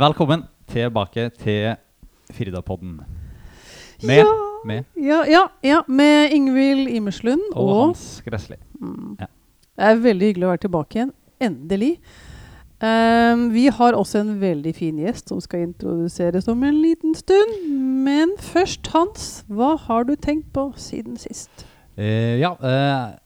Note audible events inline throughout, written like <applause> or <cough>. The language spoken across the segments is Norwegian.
Velkommen tilbake til Firdapodden. Med, ja, med ja, ja, ja, med Ingvild Imerslund og, og, Hans Gressli. mm, Ja. Det er veldig hyggelig å være tilbake igjen. Endelig. Um, vi har også en veldig fin gjest som skal introduseres om en liten stund. Men først, Hans, hva har du tenkt på siden sist? Uh, ja, uh,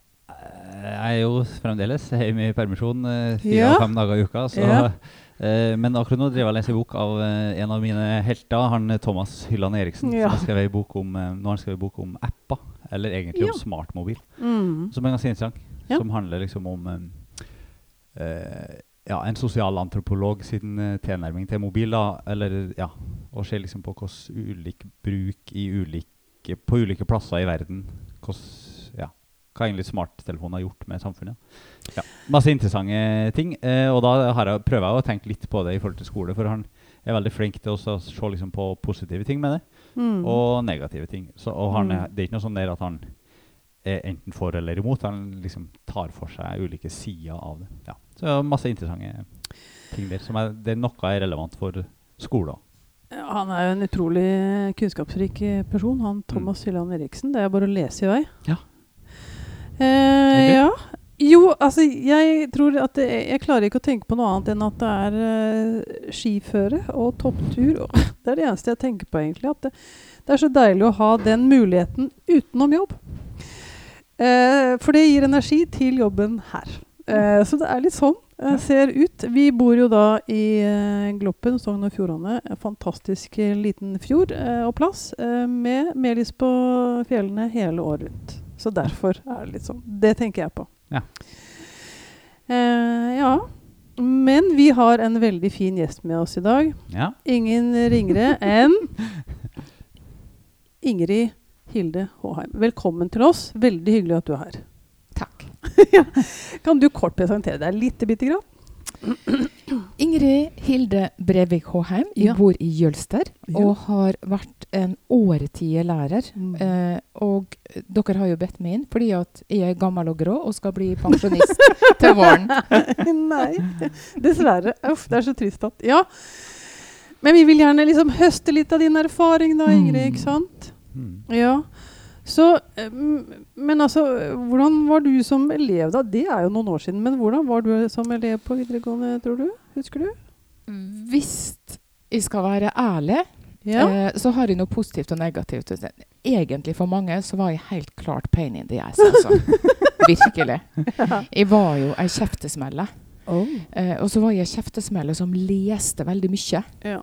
jeg er jo fremdeles hjemme i permisjon uh, fire Ja. av fem dager i uka. Så, Ja. Eh, men akkurat nå driver jeg og leser bok av eh, en av mine helter, han eh, Thomas Hylland Eriksen. Ja. Som har skrevet bok om, nå har han skrevet bok om apper, eller egentlig Ja. om smartmobil. Mm. Som er ganske interessant. Ja. Som handler liksom om eh, ja, en sosialantropolog sin tilnærming til mobil. da, eller ja, Og se liksom på hvordan ulik bruk i ulike, på ulike plasser i verden hvordan, Hva egentlig smarttelefonen har gjort med samfunnet. Ja, Masse interessante ting. eh, og da har jeg, prøver jeg å tenke litt på det i forhold til skole. For han er veldig flink til å se liksom på positive ting med det Mm. og negative ting. Så, og han er, Mm. det er ikke noe sånn der at han er enten for eller imot. Han liksom tar for seg ulike sider av det. Ja. Så masse interessante ting der. Som er, det er noe er relevant for skolen. Han er jo en utrolig kunnskapsrik person, han Thomas Hylland Eriksen. Det er bare å lese i vei. Ja. Eh, ja. Jo, altså jeg tror at det, Jeg klarer ikke å tenke på noe annet enn at det er uh, skiføre og topptur. Og <laughs> det er det eneste jeg tenker på, egentlig. At det, det er så deilig å ha den muligheten utenom jobb. Eh, for det gir energi til jobben her. Eh, så det er litt sånn det ser ut. Vi bor jo da i Gloppen, Sogn og Fjordane. Fantastisk liten fjord og plass med melis på fjellene hele året rundt. Så derfor er det litt sånn. Det tenker jeg på. Ja. Eh, ja. Men vi har en veldig fin gjest med oss i dag. Ja. Ingen ringere enn <laughs> Ingrid Hilde Håheim. Velkommen til oss. Veldig hyggelig at du er her. Takk. <laughs> Kan du kort presentere deg lite bitte grann? Ingrid Hilde Brevik Håheim. Ja. bor i Jølster Ja. og har vært en årtid lærer. Mm. Eh, og dere har jo bedt meg inn fordi at jeg er gammel og grå og skal bli <laughs> pensjonist til våren. <laughs> Nei, dessverre. Uff, det er så trist at Ja. Men vi vil gjerne liksom høste litt av din erfaring, da, Ingrid. ikke sant? Mm. Ja. Så eh, Men altså, hvordan var du som elev, da? Det er jo noen år siden. Men hvordan var du som elev på videregående, tror du? Husker du? Hvis jeg skal være ærlig, Ja. eh, så har jeg noe positivt og negativt. Egentlig for mange så var jeg helt klart pain in the ass, altså. <laughs> Virkelig. Jeg var jo ei kjeftesmelle. Oh. Eh, og så var jeg ei kjeftesmelle som leste veldig mye. Ja.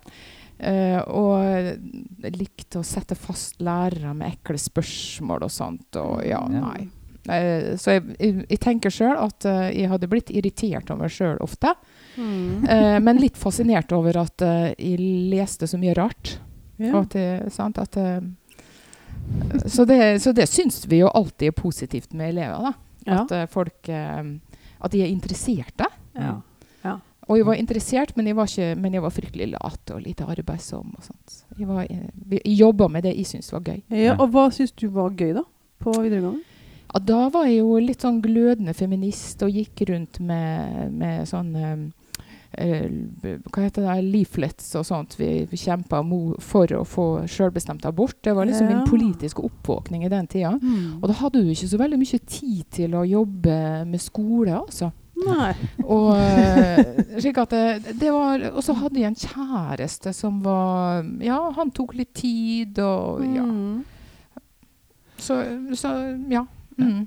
Eh, og likte å sette fast lærere med ekle spørsmål og sånt. Og ja, nei. Uh, så jeg, jeg, jeg tenker sjøl at uh, jeg hadde blitt irritert over meg sjøl ofte. Mm. Eh, men litt <laughs> fascinert over at jeg leste så mye rart. Ja. At sant, at, så, det, så det syns vi jo alltid er positivt med elever. da. Ja. At folk At de er interesserte. ja. Og jeg var interessert, men jeg var, ikke, men jeg var fryktelig lat og lite arbeidsom. og sånt. Jeg, var, eh, jeg jobba med det jeg syntes var gøy. ja. Og hva syns du var gøy, da? På videregående? Ja, da var jeg jo litt sånn glødende feminist og gikk rundt med, med sånn eh, eh, Hva heter det? Leaflets og sånt. Vi, vi kjempa for å få selvbestemt abort. Det var liksom Ja. min politiske oppvåkning i den tida. Og da hadde du ikke så veldig mye tid til å jobbe med skole, altså. Nei. Og, eh, slik at det, det var, og så hadde jeg en kjæreste som var Ja, han tok litt tid, og ja. Mm. Så, så ja. Mm.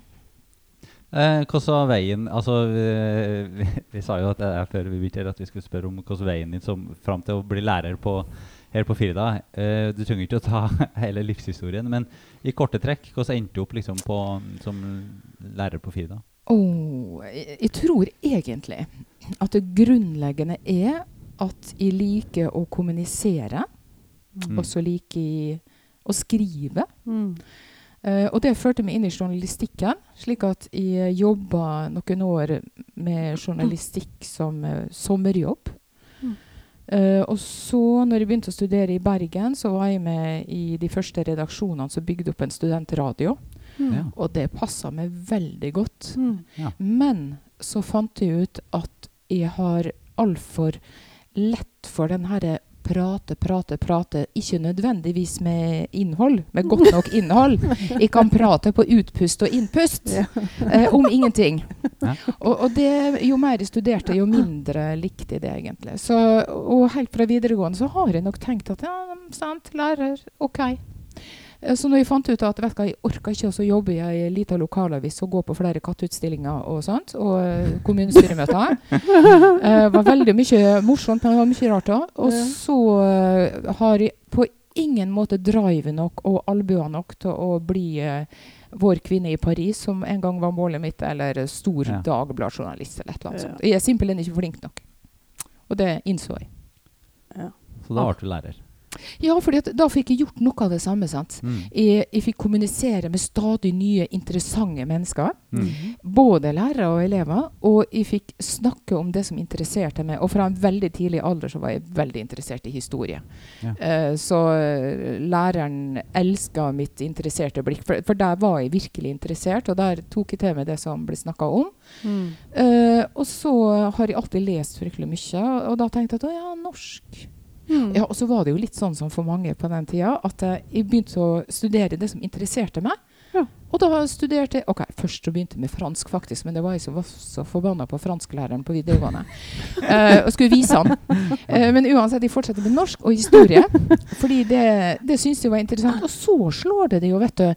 Eh, hvordan var veien Altså, vi, vi, vi sa jo at det er før vi begynte at vi skulle spørre om hvordan veien din som fram til å bli lærer på, her på Firda eh, Du trenger ikke å ta <laughs> hele livshistorien, men i korte trekk, hvordan endte du opp liksom på, som lærer på Firda? Jeg, jeg tror egentlig at det grunnleggende er at jeg liker å kommunisere, Mm. og så liker jeg å skrive. Mm. Uh, og det førte meg inn i journalistikken, slik at jeg jobba noen år med journalistikk som uh, sommerjobb. Mm. Uh, og så, når jeg begynte å studere i Bergen, så var jeg med i de første redaksjonene som bygde opp en studentradio. Mm. Og det passa meg veldig godt. Mm. Men så fant jeg ut at jeg har altfor lett for den herre prate, prate, prate. Ikke nødvendigvis med innhold, med <laughs> godt nok innhold. Jeg kan prate på utpust og innpust Ja. eh, om ingenting. Ja. Og, og det, jo mer jeg studerte, jo mindre likte jeg det egentlig. Så, og helt fra videregående så har jeg nok tenkt at ja, sant, lærer, OK. Eh, Så når jeg fant ut at vet du jeg orka ikke, å jeg i ei lita lokalavis og går på flere katteutstillinger og sånt, og eh, kommunestyremøter. Det <laughs> var veldig mye morsomt, men det var mye rart òg. Og så eh, har jeg på ingen måte drive nok og albuer nok til å bli eh, vår kvinne i Paris, som en gang var målet mitt, eller stor Ja. dagbladjournalist eller et eller annet Ja. sånt. Jeg er simpelthen ikke flink nok. Og det innså jeg. Så da ble du lærer. Ja, for da fikk jeg gjort noe av det samme. sant? Mm. Jeg, jeg fikk kommunisere med stadig nye, interessante mennesker. Mm. Både lærere og elever. Og jeg fikk snakke om det som interesserte meg. Og fra en veldig tidlig alder så var jeg veldig interessert i historie. Ja. Uh, så eh, læreren elska mitt interesserte blikk. For, for der var jeg virkelig interessert, og der tok jeg til meg det som ble snakka om. Mm. Uh, og så har jeg alltid lest fryktelig mye, og, og da tenkte jeg at å ja, norsk Mm. ja, og så var det jo litt sånn som for mange på den tida, at jeg begynte å studere det som interesserte meg. Ja. Og da studerte jeg Ok, først så begynte jeg med fransk, faktisk, men det var jeg som var så forbanna på fransklæreren på videregående. uh, <laughs> og skulle vise han. Uh, men uansett, jeg fortsatte med norsk og historie, fordi det, det syntes jeg var interessant. Og så slår det det jo, vet du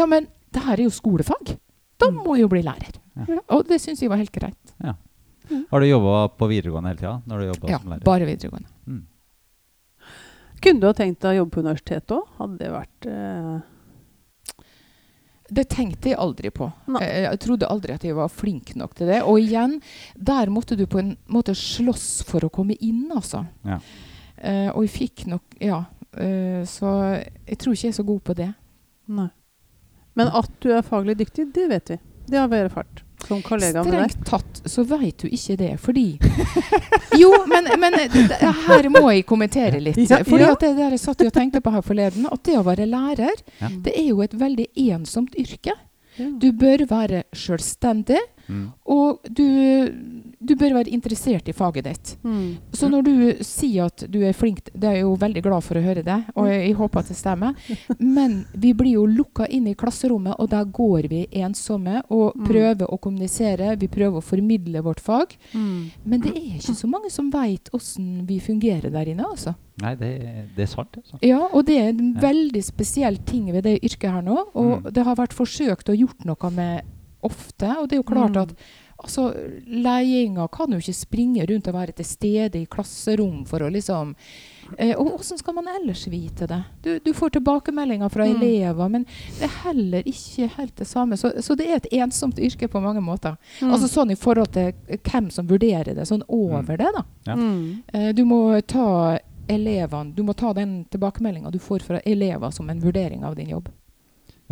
Ja, men det her er jo skolefag. Da Mm. må jeg jo bli lærer. Ja. Og det syns jeg var helt greit. Har du jobba på videregående hele tida? Når du jobbet Ja, som lærer? bare videregående. Kunne du ha tenkt deg å jobbe på universitetet òg? Hadde det vært eh, Det tenkte jeg aldri på. Nei. Eh, Jeg trodde aldri at jeg var flink nok til det. Og igjen, der måtte du på en måte slåss for å komme inn, altså. Ja. Eh, og jeg fikk nok Ja. eh, så jeg tror ikke jeg er så god på det. Nei. Men at du er faglig dyktig, det vet vi. Det har vi erfart som kollegaene der? Strengt tatt så veit du ikke det, fordi <laughs> Jo, men, men det, her må jeg kommentere litt. Ja, fordi ja. at det der jeg satt og tenkte på her forleden, at det å være lærer, Ja. det er jo et veldig ensomt yrke. Du bør være selvstendig, Mm. og du, du bør være interessert i faget ditt. Mm. Så når du sier at du er flink, det er jeg jo veldig glad for å høre det, og jeg, jeg håper at det stemmer, <laughs> men vi blir jo lukka inn i klasserommet, og der går vi ensomme og Mm. prøver å kommunisere, vi prøver å formidle vårt fag, Mm. men det er ikke så mange som veit åssen vi fungerer der inne, altså. Nei, det, det er sant. Altså. Ja, og det er en Ja. veldig spesiell ting ved det yrket her nå, og Mm. det har vært forsøkt å gjort noe med ofte, og det er jo klart Mm. at Altså, ledelsen kan jo ikke springe rundt og være til stede i klasserom for å liksom eh, Og hvordan skal man ellers vite det? Du, du får tilbakemeldinger fra Mm. elever, men det er heller ikke helt det samme. Så, så det er et ensomt yrke på mange måter. Mm. Altså sånn i forhold til hvem som vurderer det, sånn over det, da. Ja. Mm. Eh, du må ta elevene Du må ta den tilbakemeldinga du får fra elever som en vurdering av din jobb.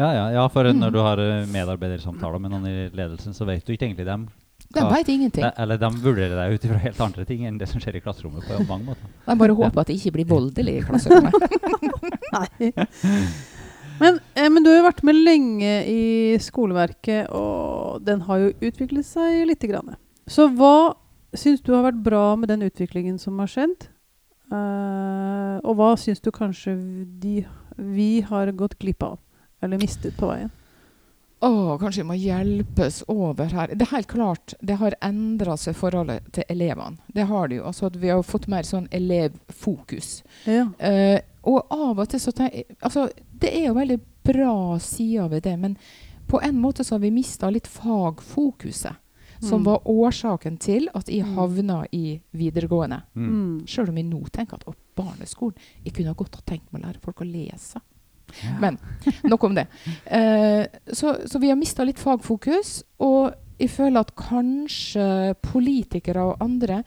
Ja, ja, ja, for Mm. når du har eh, medarbeidersamtaler med noen i ledelsen, så vet du ikke egentlig dem. De veit ingenting. De, eller de vurderer deg ut ifra helt andre ting enn det som skjer i klasserommet. på mange måter. <laughs> De bare håper at det ikke blir voldelig i klasserommet. <laughs> Nei. Men, eh, men du har jo vært med lenge i skoleverket, og den har jo utviklet seg lite grann. Så hva syns du har vært bra med den utviklingen som har skjedd? Uh, og hva syns du kanskje de, vi har gått glipp av? Eller mistet på veien? Å, kanskje vi må hjelpes over her. Det er helt klart det har endra seg forholdet til elevene. Det har det jo. Altså at vi har fått mer sånn elevfokus. Ja. Uh, og av og til så tenker jeg Altså, det er jo veldig bra sider ved det, men på en måte så har vi mista litt fagfokuset. Som Mm. var årsaken til at jeg Mm. havna i videregående. Mm. Mm. Sjøl om jeg nå tenker at å, barneskolen Jeg kunne godt ha tenkt meg å lære folk å lese. Ja. Men nok om det. Eh, så, så vi har mista litt fagfokus. Og jeg føler at kanskje politikere og andre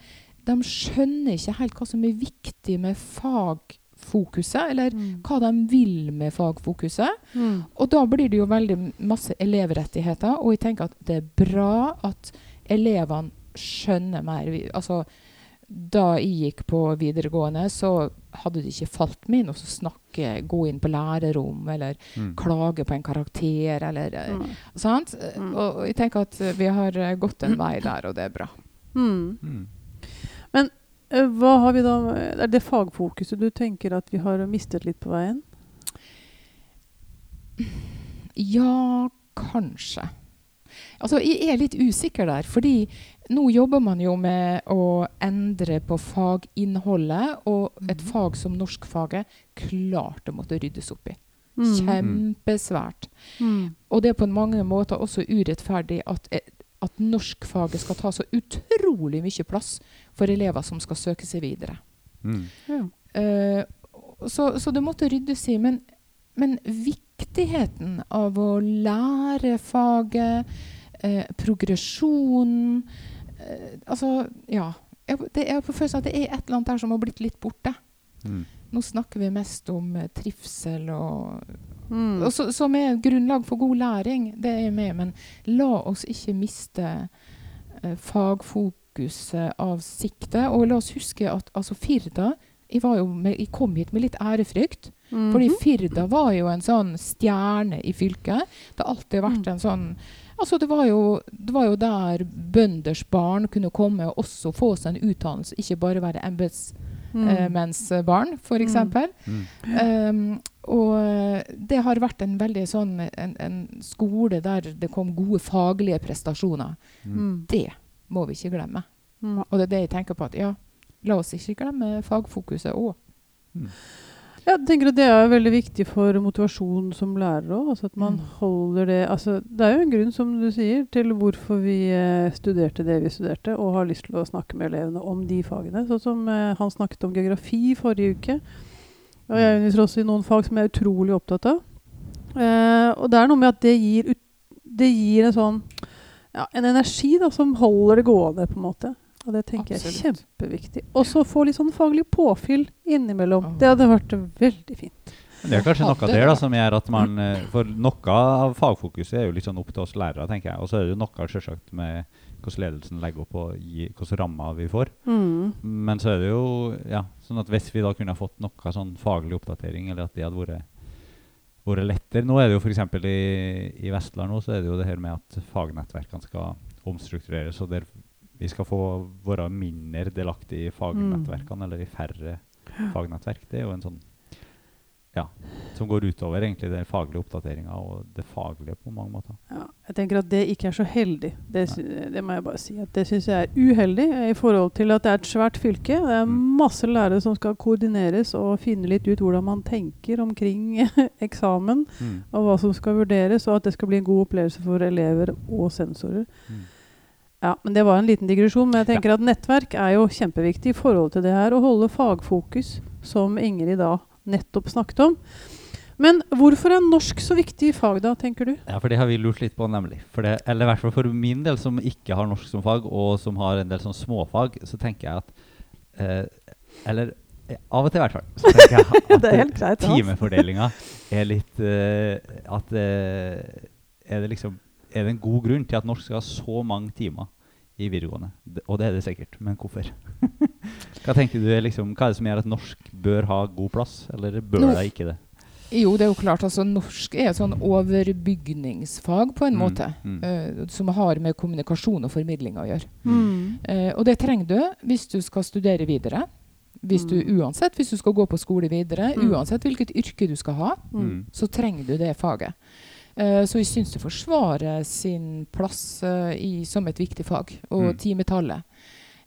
de skjønner ikke helt hva som er viktig med fagfokuset, eller Mm. hva de vil med fagfokuset. Mm. Og da blir det jo veldig masse elevrettigheter, og jeg tenker at det er bra at elevene skjønner mer. Vi- Altså, da jeg gikk på videregående, så hadde det ikke falt meg inn å snakke, gå inn på lærerom, eller Mm. klage på en karakter, eller eh, Mm. Sant? Mm. Og jeg tenker at vi har eh, gått en vei <clears throat> der, og det er bra. Mm. Mm. Eh, Hva har vi da Er det fagfokuset du tenker at vi har mistet litt på veien? Ja, kanskje. Altså, jeg er litt usikker der, fordi nå jobber man jo med å endre på faginnholdet, og et Mhm. fag som norskfaget klart å måtte ryddes opp i. Mm. Kjempesvært. Mm. Og det er på mange måter også urettferdig at, eh, at norskfaget skal ta så utrolig mye plass for elever som skal søke seg videre. Mm. Ja. Uh, så, så det måtte ryddes i. Men, men viktigheten av å lære faget, eh, progresjonen eh, Altså, ja. Jeg, det er på følelsen at det er et eller annet der som har blitt litt borte. Mm. Nå snakker vi mest om eh, trivsel og, Mm. og så, Som er grunnlag for god læring, det er jeg med, men la oss ikke miste eh, fagfokuset av sikte. Og la oss huske at altså, Firda jeg, var jo med, jeg kom hit med litt ærefrykt. Mhm. Fordi Firda var jo en sånn stjerne i fylket. Det har alltid vært Mm. en sånn Altså, det var, jo, det var jo der bønders barn kunne komme og også få seg en utdannelse, ikke bare være Mm. embetsmennsbarn, f.eks. Mm. Um, og det har vært en veldig sånn en, en skole der det kom gode faglige prestasjoner. Mm. Mm. Det må vi ikke glemme. Mm. Og det er det jeg tenker på at ja, la oss ikke glemme fagfokuset òg. Mm. Jeg tenker at Det er veldig viktig for motivasjon som lærer òg. Altså at man Mm. holder det altså Det er jo en grunn, som du sier, til hvorfor vi eh, studerte det vi studerte, og har lyst til å snakke med elevene om de fagene. Sånn som eh, han snakket om geografi forrige uke. Og jeg underviser også i noen fag som jeg er utrolig opptatt av. Eh, og det er noe med at det gir, det gir en sånn ja, en energi da, som holder det gående, på en måte. Og det tenker jeg er kjempeviktig. Og så få litt sånn faglig påfyll innimellom. Oh. Det hadde vært veldig fint. Men Det er kanskje noe av det da, som gjør at man eh, For noe av fagfokuset er jo litt sånn opp til oss lærere, tenker jeg. Og så er det jo noe selvsagt med hvordan ledelsen legger opp og hvilke rammer vi får. Mm. Men så er det jo ja, sånn at hvis vi da kunne fått noe sånn faglig oppdatering, eller at det hadde vært, vært lettere Nå er det jo f.eks. I, i Vestland nå, så er det jo det her med at fagnettverkene skal omstruktureres. og der vi skal få være mindre delaktig i fagnettverkene, eller i færre fagnettverk. Det er jo en sånn ja, som går utover egentlig den faglige oppdateringa og det faglige på mange måter. Ja, jeg tenker at det ikke er så heldig. Det, det må jeg bare si. at Det syns jeg er uheldig eh, i forhold til at det er et svært fylke. Det er Mm. masse lærere som skal koordineres og finne litt ut hvordan man tenker omkring <laughs> eksamen, Mm. og hva som skal vurderes, og at det skal bli en god opplevelse for elever og sensorer. Mm. Ja, men Det var en liten digresjon, men jeg tenker at nettverk er jo kjempeviktig i forhold til det her. Å holde fagfokus, som Ingrid da nettopp snakket om. Men hvorfor er norsk så viktig i fag, da, tenker du? Ja, for det har vi lurt litt på, nemlig. For det, eller i hvert fall for min del, som ikke har norsk som fag, og som har en del sånn småfag, så tenker jeg at eh, Eller eh, av og til, i hvert fall. Så tenker jeg <laughs> at Det er helt greit, timefordelinga er litt eh, At eh, er det liksom Er det en god grunn til at norsk skal ha så mange timer i videregående? Og det er det sikkert, men hvorfor? <laughs> hva tenker du er liksom, hva er det som gjør at norsk bør ha god plass, eller bør det ikke det? Jo, det er jo klart. altså Norsk er et sånn overbygningsfag på en Mm, måte. mm. Uh, som har med kommunikasjon og formidling å gjøre. Mm. Uh, og det trenger du hvis du skal studere videre. Hvis du, Mm. uansett hvis du skal gå på skole videre, Mm. uansett hvilket yrke du skal ha, Mm. så trenger du det faget. Eh, så jeg syns det forsvarer sin plass eh, i, som et viktig fag, og Mm. timetallet.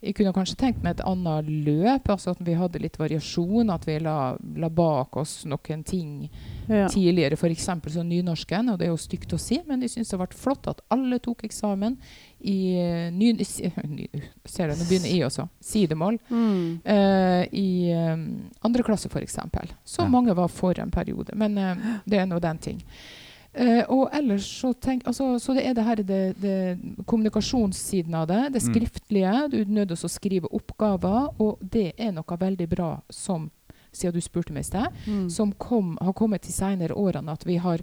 Jeg kunne kanskje tenkt meg et annet løp, altså at vi hadde litt variasjon. At vi la, la bak oss noen ting Ja. tidligere, f.eks. som nynorsken. Og det er jo stygt å si, men jeg syns det vært flott at alle tok eksamen i eh, ny, <laughs> ny Ser du, nå begynner jeg også. Sidemål. Mm. Uh, I um, andre klasse, f.eks. Så Ja. mange var for en periode. Men uh, det er nå den ting. Eh, og ellers så tenk, altså, Så det er det her det, det kommunikasjonssiden av det. Det Mm. skriftlige. Du er nødt til å skrive oppgaver, og det er noe veldig bra som siden du spurte meg i sted, Mm. som kom, har kommet de senere årene. At vi har,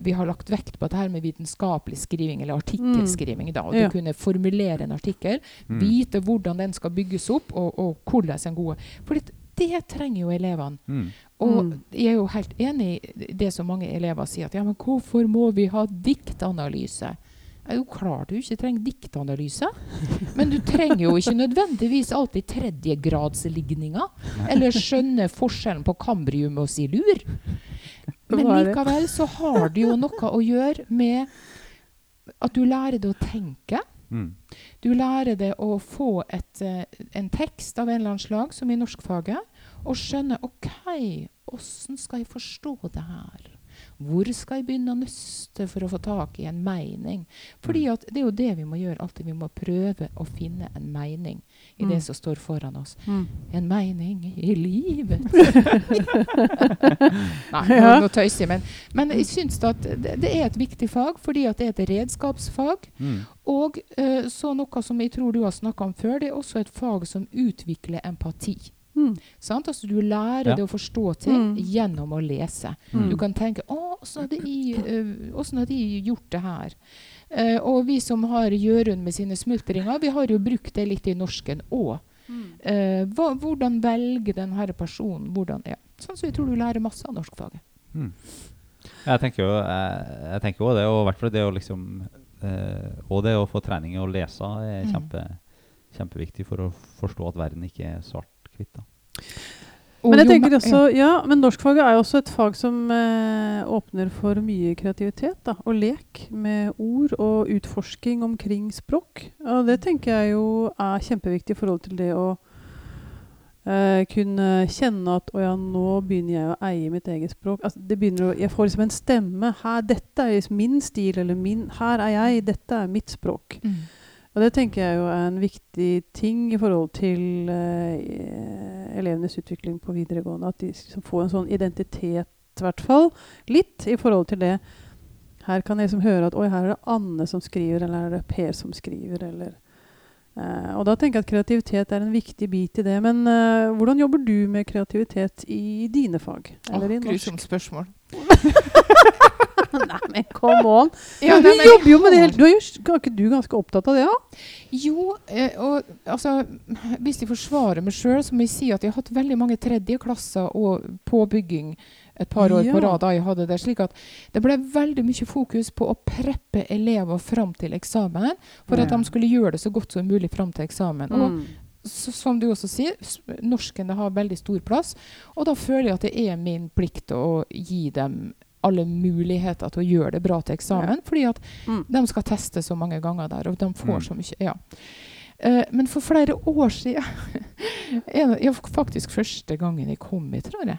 vi har lagt vekt på dette her med vitenskapelig skriving, eller artikkelskriving. da, og Ja. Du kunne formulere en artikkel, Mm. vite hvordan den skal bygges opp, og, og hvordan en gode. For det, det trenger jo elevene. Mm. Og Mm. jeg er jo helt enig i det som mange elever sier, at ja, men hvorfor må vi ha diktanalyse? er jo klart du ikke trenger diktanalyse. Men du trenger jo ikke nødvendigvis alltid tredjegradsligninger. Eller skjønne forskjellen på kambrium og silur. Men det? likevel så har det jo noe å gjøre med at du lærer deg å tenke. Mm. Du lærer deg å få et, eh, en tekst av en eller annen slag, som i norskfaget, og skjønne OK, åssen skal jeg forstå det her? Hvor skal jeg begynne å nøste for å få tak i en mening? Fordi Mm. det er jo det vi må gjøre alltid. Vi må prøve å finne en mening i Mm. det som står foran oss. Mm. En mening i livet. <laughs> Nei, nå, Ja. nå tøyser jeg, men, men jeg syns at det, det er et viktig fag fordi at det er et redskapsfag. Mm. Og uh, så noe som jeg tror du har snakka om før, det er også et fag som utvikler empati. Mm. Sant? Altså Du lærer Ja. det å forstå ting Mm. gjennom å lese. Mm. Du kan tenke å, åssen hadde, jeg, eh, hvordan hadde jeg gjort det her? Eh, og vi som har Jørund med sine smultringer, vi har jo brukt det litt i norsken òg. Eh, hva, hvordan velge denne personen? Hvordan, ja. Sånn så jeg tror du lærer masse av norskfaget. Mm. Jeg tenker jo jeg, jeg tenker også det, og i hvert fall det å liksom eh, Og det å få trening i å lese er Mm. kjempeviktig for å forstå at verden ikke er svart-hvitt. Men jeg tenker også, ja, men norskfaget er jo også et fag som eh, åpner for mye kreativitet da, og lek med ord og utforsking omkring språk. Og det tenker jeg jo er kjempeviktig i forhold til det å eh, kunne kjenne at å ja, nå begynner jeg å eie mitt eget språk. Altså, det begynner å, jeg får liksom en stemme. Her, dette er liksom min stil, eller min, her er jeg, dette er mitt språk. Mm. Og det tenker jeg jo er en viktig ting i forhold til uh, elevenes utvikling på videregående. At de liksom får en sånn identitet, i hvert fall. Litt i forhold til det. Her kan jeg liksom høre at oi, her er det Anne som skriver, eller her er det Per som skriver, eller uh, Og da tenker jeg at kreativitet er en viktig bit i det. Men uh, hvordan jobber du med kreativitet i dine fag? Åh, Eller i norsk? grusomt spørsmål. Nei, men come on! Ja, du nei, jobber jo med det hele du er, jo, ikke du ganske opptatt av det, da? Jo, eh, og altså Hvis jeg forsvarer meg sjøl, så må jeg si at jeg har hatt veldig mange tredjeklasser og påbygging et par år på rad da jeg hadde det. slik at det ble veldig mye fokus på å preppe elever fram til eksamen, for at de skulle gjøre det så godt som mulig fram til eksamen. Og Mm. Så, som du også sier, norskene har veldig stor plass. Og da føler jeg at det er min plikt å gi dem alle muligheter til å gjøre det bra til eksamen. Fordi at Mm. de skal teste så mange ganger der, og de får Mm. så mye. Ja. Uh, men for flere år siden, <laughs> en- ja, faktisk første gangen jeg kom hit, tror jeg,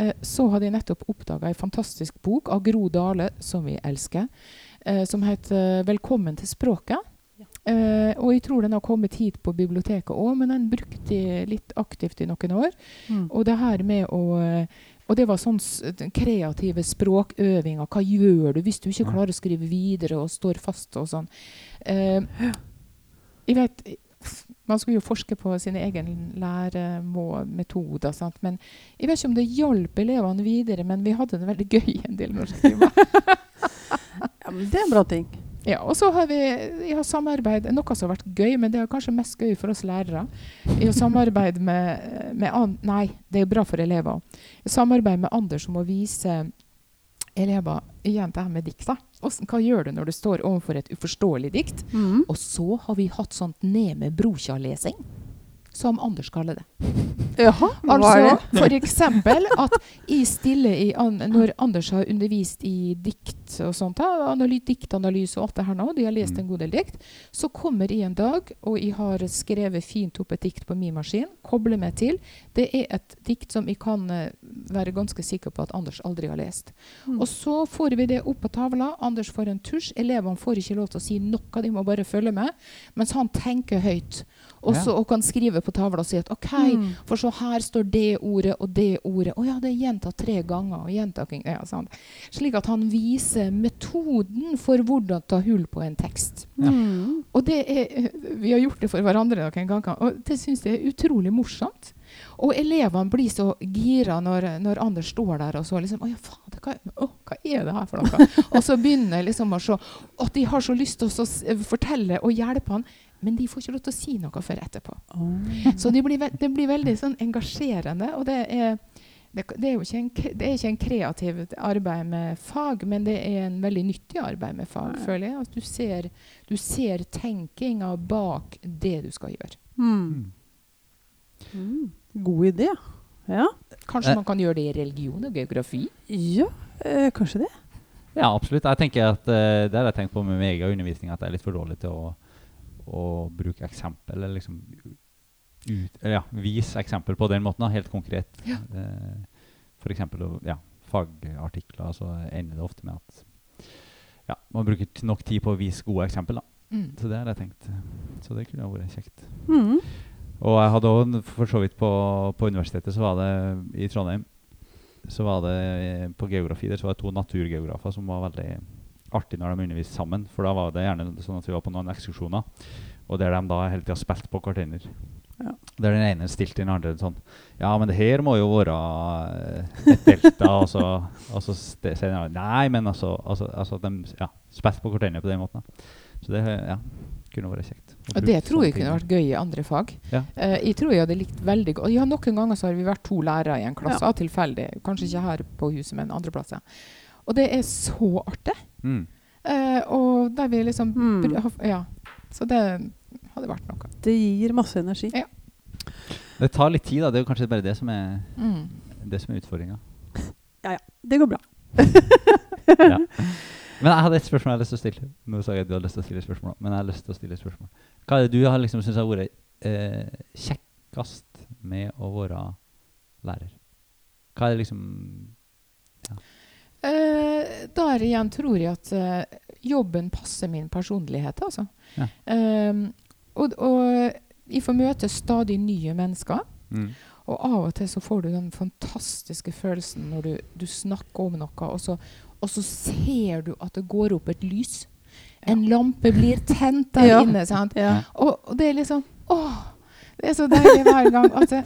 Uh, så hadde jeg nettopp oppdaga ei fantastisk bok av Gro Dale, som vi elsker, uh, som heter 'Velkommen til språket'. Eh, og jeg tror den har kommet hit på biblioteket òg, men den brukte jeg litt aktivt i noen år. Mm. Og det her med å eh, Og det var sånn kreative språkøvinger. Hva gjør du hvis du ikke klarer å skrive videre og står fast og sånn? Uh, jeg vet Man skulle jo forske på sine egne læremetoder, sant? men jeg vet ikke om det hjalp elevene videre. Men vi hadde det veldig gøy en del norsktimer. <laughs> Ja, men det er en bra ting. Ja, og så har vi jeg samarbeid, noe som har vært gøy, men det er kanskje mest gøy for oss lærere. I å samarbeide med, med an, Nei, det er jo bra for elever. I samarbeid med andre som må vise elever igjen det her med dikt. hva gjør du når du står overfor et uforståelig dikt? Mm. Og så har vi hatt sånt ned med brokja-lesing, som Anders kaller det. Jaha, hva er Altså, det? for eksempel at i stille i an, Når Anders har undervist i dikt og sånt, analy, diktanalyse og alt det her nå, de har lest Mm. en god del dikt, så kommer jeg en dag, og jeg har skrevet fint opp et dikt på min maskin, kobler meg til. Det er et dikt som jeg kan eh, være ganske sikker på at Anders aldri har lest. Mm. Og så får vi det opp på tavla. Anders får en tusj. Elevene får ikke lov til å si noe, de må bare følge med. Mens han tenker høyt og, så, og kan skrive på tavla og si at OK, Mm. for så her står det ordet og det ordet. Å ja, det er gjentatt tre ganger. og gjentaking, ja, sant. Slik at han viser metoden for hvordan ta hull på en tekst. Ja. Mm. Og det er, Vi har gjort det for hverandre noen ganger, og det syns jeg er utrolig morsomt. Og elevene blir så gira når, når Anders står der og så liksom Å ja, fader, hva, å, hva er det her for noe? og så begynner jeg liksom å se at de har så lyst til å fortelle og hjelpe han, men de får ikke lov til å si noe før etterpå. Oh. Så det blir, det blir veldig sånn engasjerende, og det er det, det, er jo ikke en, det er ikke en kreativt arbeid med fag, men det er en veldig nyttig arbeid med fag, Ja. føler jeg. At du ser, du ser tenkinga bak det du skal gjøre. Mm. Mm. God idé. Ja, Kanskje Eh. man kan gjøre det i religion og geografi? ja eh, kanskje det. Ja, absolutt. Jeg tenker at eh, Det har jeg tenkt på med min egen undervisning, at jeg er litt for dårlig til å, å bruke eksempel. Eller liksom ut, eller ja, vise eksempel på den måten, da, helt konkret. Ja. Eh, for eksempel ja, fagartikler, så ender det ofte med at ja, man bruker nok tid på å vise gode eksempel. da. Mm. Så det har jeg tenkt. Så det kunne vært kjekt. Mm. Og jeg hadde òg for så vidt på, på universitetet, så var det i Trondheim så var det eh, På geografi der så var det to naturgeografer som var veldig artig når de underviste sammen. For da var det gjerne sånn at vi var på noen ekskursjoner, og der de da hele tida spilte på hverandre. Ja. Der den ene stilte den andre sånn Ja, men det her må jo være eh, et delta. og så, og så sier den andre Nei, men altså, altså, altså de ja, spilte på hverandre på den måten. Så det ja, kunne vært kjekt. Og det tror jeg kunne vært gøy i andre fag. Ja. Uh, jeg tror jeg hadde likt veldig godt Ja, noen ganger så har vi vært to lærere i en klasse, Ja. tilfeldig. Kanskje ikke her på huset, men andre plasser. Og det er så artig. Mm. Eh, og der vi liksom Mm. Ja. Så det hadde vært noe. Det gir masse energi. Ja. Det tar litt tid, da. Det er kanskje bare det som er, Mm. det som er utfordringa. Det går bra. <laughs> ja. <laughs> Men jeg hadde et spørsmål jeg hadde lyst til å stille. Nå sa jeg at du hadde lyst til å stille et spørsmål, men jeg har lyst til å stille et spørsmål. Hva er det du har liksom syntes har vært eh, kjekkest med å være lærer? Hva er det liksom Eh, der igjen tror jeg at eh, jobben passer min personlighet, altså. Ja. Eh, og, og jeg får møte stadig nye mennesker. mm. Og av og til så får du den fantastiske følelsen når du, du snakker om noe, og så, og så ser du at det går opp et lys. En lampe blir tent der <laughs> Ja. inne. Ja. Og, og det er liksom Åh! Det er så deilig hver gang. Det,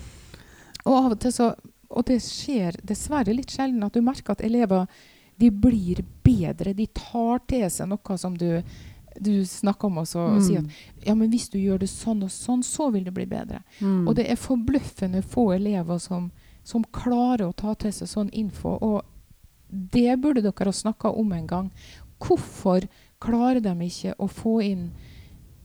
og av og til så Og det skjer dessverre litt sjelden at du merker at elever de blir bedre. De tar til seg noe som du, du snakker om, og så mm. sier at ja, men hvis du gjør det sånn og sånn, så vil det bli bedre. Mm. Og det er forbløffende få elever som, som klarer å ta til seg sånn info. Og det burde dere ha snakka om en gang. Hvorfor klarer de ikke å få inn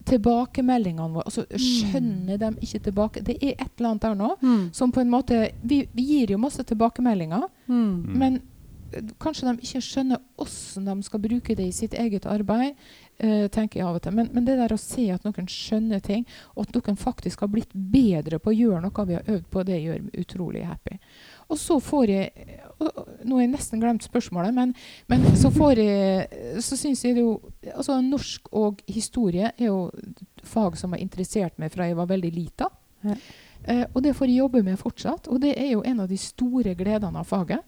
tilbakemeldingene våre? Altså, skjønner de ikke tilbake Det er et eller annet der nå Mm. som på en måte Vi, vi gir jo masse tilbakemeldinger, Mm. Mm. men eh, kanskje de ikke skjønner hvordan de skal bruke det i sitt eget arbeid. Uh, tenker jeg av og til. Men, men det der å se at noen skjønner ting, og at noen faktisk har blitt bedre på å gjøre noe vi har øvd på, det gjør meg utrolig happy. Og så får jeg Nå har jeg nesten glemt spørsmålet, men, men så får jeg Så syns jeg det jo Altså, norsk og historie er jo fag som har interessert meg fra jeg var veldig lita. Ja. Eh, og det får jeg jobbe med fortsatt, og det er jo en av de store gledene av faget.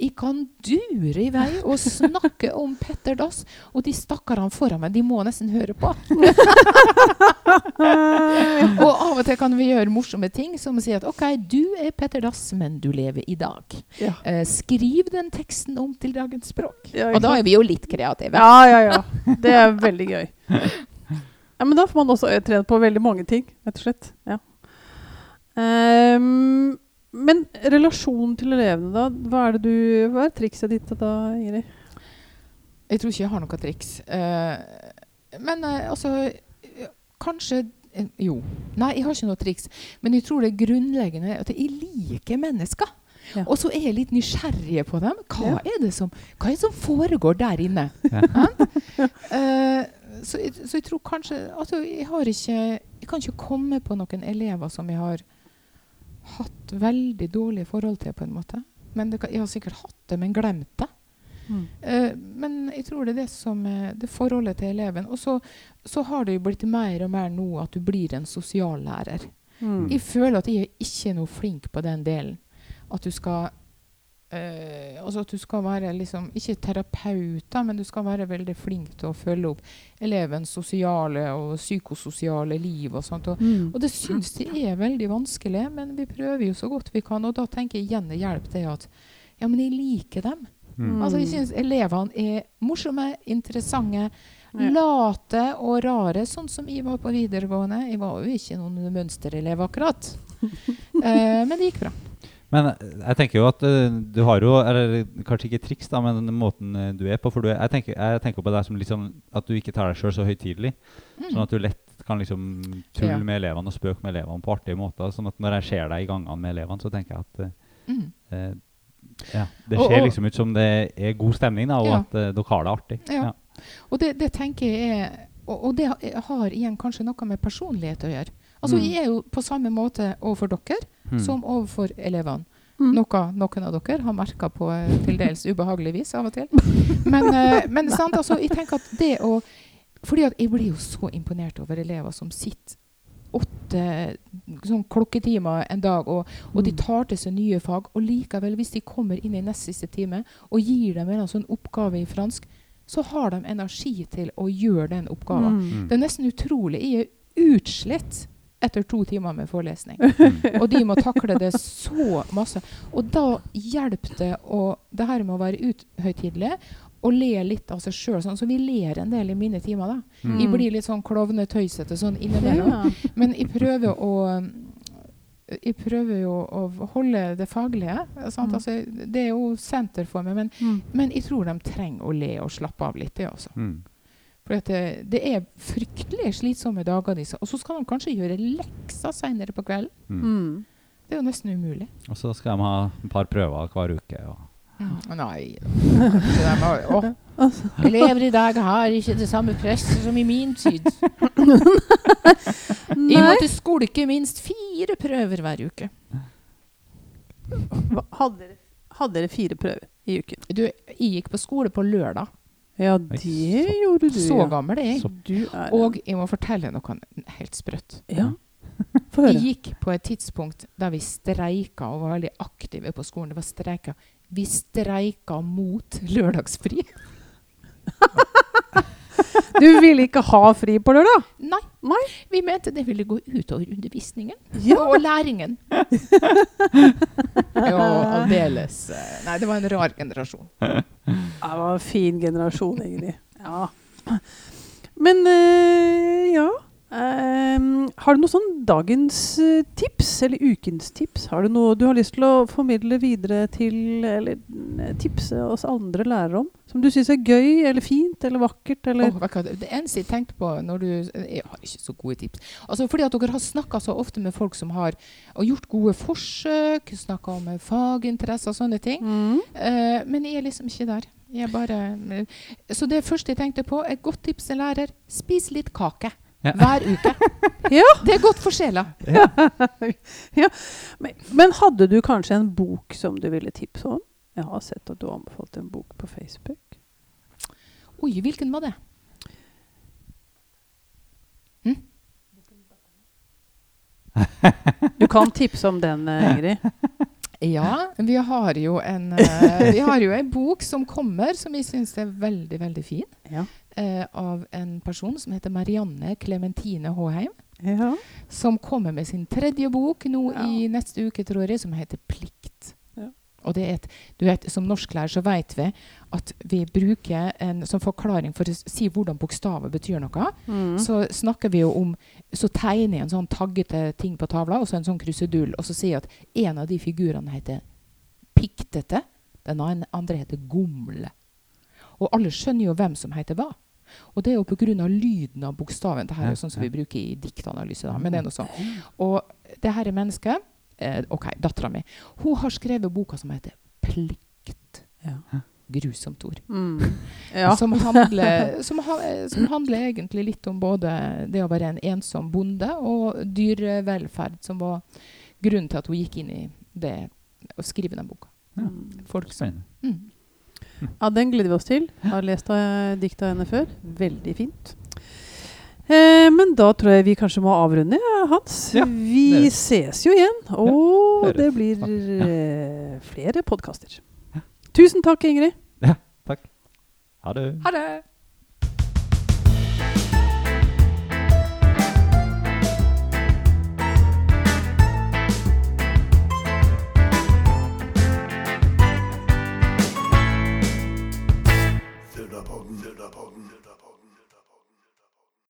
Jeg kan dure i vei og snakke om Petter Dass, og de stakkarene foran meg, de må nesten høre på. <laughs> og av og til kan vi gjøre morsomme ting, som å si at OK, du er Petter Dass, men du lever i dag. Ja. Eh, skriv den teksten om til dagens språk. Ja, Og da er vi jo litt kreative. Ja, ja, ja. Det er veldig gøy. Ja, men da får man også trent på veldig mange ting, rett og slett. Ja. Ehm, men relasjonen til elevene, da? Hva er, det du, hva er trikset ditt da, Ingrid? Jeg tror ikke jeg har noe triks. Uh, men uh, altså eh, Kanskje uh, Jo. Nei, jeg har ikke noe triks. Men jeg tror det er grunnleggende at jeg liker mennesker. Ja. Og så er jeg litt nysgjerrig på dem. Hva, Ja. er det som, hva er det som foregår der inne? Ja. <laughs> Eh, så, så jeg tror kanskje Altså, jeg har ikke Jeg kan ikke komme på noen elever som jeg har hatt veldig dårlig forhold til, på en måte. Men det, jeg har sikkert hatt det, men glemt det. Mm. Uh, men jeg tror det er det som er det forholdet til eleven. Og så, så har det jo blitt mer og mer nå at du blir en sosiallærer. Mm. Jeg føler at jeg er ikke noe flink på den delen. At du skal eh, altså at du skal være liksom, ikke terapeut, men du skal være veldig flink til å følge opp elevens sosiale og psykososiale liv. og sånt. Og, Mm. og det syns de er veldig vanskelig, men vi prøver jo så godt vi kan. Og da tenker jeg igjen det hjelper det at ja, men jeg liker dem. Mm. Altså, jeg syns elevene er morsomme, interessante, Ja. late og rare, sånn som jeg var på videregående. Jeg var jo ikke noen mønsterelev, akkurat. uh, <laughs> men det gikk bra. Men eh, jeg tenker jo at eh, du har jo Eller kanskje ikke triks, da, men den måten eh, du er på. For du er, jeg, tenker, jeg tenker på deg som sånn at du ikke tar deg sjøl så høytidelig. Mm. Sånn at du lett kan liksom tulle Ja. med elevene og spøke med elevene på artige måter. Sånn at når jeg ser deg i gangene med elevene, så tenker jeg at Mm. eh, ja, det ser og- liksom ut som det er god stemning, da, og Ja. at uh, dere har det artig. Ja. Og det, det tenker jeg er og, og det har igjen kanskje noe med personlighet å gjøre. Altså, Mm. Jeg er jo på samme måte overfor dere mm. som overfor elevene. Mm. Noe noen av dere har merka på eh, til dels ubehagelig vis av og til. <laughs> Men, eh, men sant, altså, jeg tenker at det å fordi at jeg blir jo så imponert over elever som sitter åtte sånn klokketimer en dag, og, og de tar til seg nye fag. Og likevel, hvis de kommer inn i nest siste time og gir dem en sånn oppgave i fransk, så har de energi til å gjøre den oppgaven. Mm. Mm. Det er nesten utrolig. Jeg er utslitt etter to timer med forelesning. Mm. <laughs> Og de må takle det så masse. Og da hjelper det å Det her med å være uthøytidelig og le litt av seg sjøl. Sånn, så vi ler en del i mine timer. da. Mm. Jeg blir litt sånn klovnetøysete sånn innimellom. Ja. Men jeg prøver å jeg prøver jo å holde det faglige. Sant? Mm. Altså, det er jo senter for meg. Men, Mm. men jeg tror de trenger å le og slappe av litt. Det, også. Mm. For at det, det er fryktelig slitsomme dager. Disse. Og så skal de kanskje gjøre lekser senere på kvelden. Mm. Mm. Det er jo nesten umulig. Og så skal de ha et par prøver hver uke. Og Nei de har, å, <laughs> Elever i dag har ikke det samme presset som i min tid. <laughs> Jeg måtte skulke minst fire prøver hver uke. Hva- Hadde dere, hadde dere fire prøver i uken? Du, jeg gikk på skole på lørdag. Ja, det gjorde du, Så gammel er jeg. Du er Og jeg må fortelle noe helt sprøtt. Ja. <laughs> Få høre. gikk på et tidspunkt da vi streika og var veldig aktive på skolen. Det var streika. Vi streika mot lørdagsfri. Du ville ikke ha fri på lørdag? Nei. Nei. Vi mente det ville gå utover undervisningen Ja. og læringen. <laughs> jo, aldeles. eh, Nei, det var en rar generasjon. Det var en fin generasjon, egentlig. Ja. Men øh, ja Ehm, Har du noe sånn dagens eh, tips, eller ukens tips? Har du noe du har lyst til å formidle videre til, eller eh, tipse oss andre lærere om? Som du syns er gøy, eller fint, eller vakkert, eller Oh, det eneste jeg tenkte på når du Jeg har ikke så gode tips. Altså Fordi at dere har snakka så ofte med folk som har og gjort gode forsøk, snakka om eh, faginteresser og sånne ting. mm. Uh, men jeg er liksom ikke der. Jeg bare eh, Så det første jeg tenkte på, et godt tips til lærer spis litt kake. Ja. Hver uke. <laughs> Ja. Det er godt for sjela. <laughs> men, men hadde du kanskje en bok som du ville tipse om? Jeg har sett at du har anbefalt en bok på Facebook. Oi, hvilken var det? Hm? Du kan tipse om den, eh, Ingrid. Ja, vi har jo en uh, Vi har jo en bok som kommer, som vi syns er veldig, veldig fin. Ja. Eh, av en person som heter Marianne Clementine Håheim. ja. Som kommer med sin tredje bok nå Ja. i neste uke, tror jeg, som heter 'Plikt'. Ja. Og det er et, du vet, Som norsklærer så vet vi at vi bruker en som forklaring for å si hvordan bokstaver betyr noe. Mm. Så snakker vi jo om Så tegner jeg en sånn taggete ting på tavla, og så en sånn krusedull, og så sier jeg at en av de figurene heter Piktete, den andre heter Gomle. Og alle skjønner jo hvem som heter hva. Og det er jo pga. lyden av bokstaven. Dette er jo sånn som vi bruker i diktanalyse. Da, men det er noe sånn. Og det her er mennesket eh, OK, dattera mi. Hun har skrevet boka som heter Plikt. Ja. Grusomt ord. Mm. <laughs> ja. Som, handler, som, ha, som handler egentlig litt om både det å være en ensom bonde og dyrevelferd, som var grunnen til at hun gikk inn i det å skrive den boka. Ja. Mm. Folk som mm. Ja, den gleder vi oss til. Har lest av dikt av henne før. Veldig fint. Eh, men da tror jeg vi kanskje må avrunde, Hans. Ja, vi ses jo igjen, og ja, det blir eh, flere podkaster. Tusen takk, Ingrid. Ja, takk. Ha det. Ha det!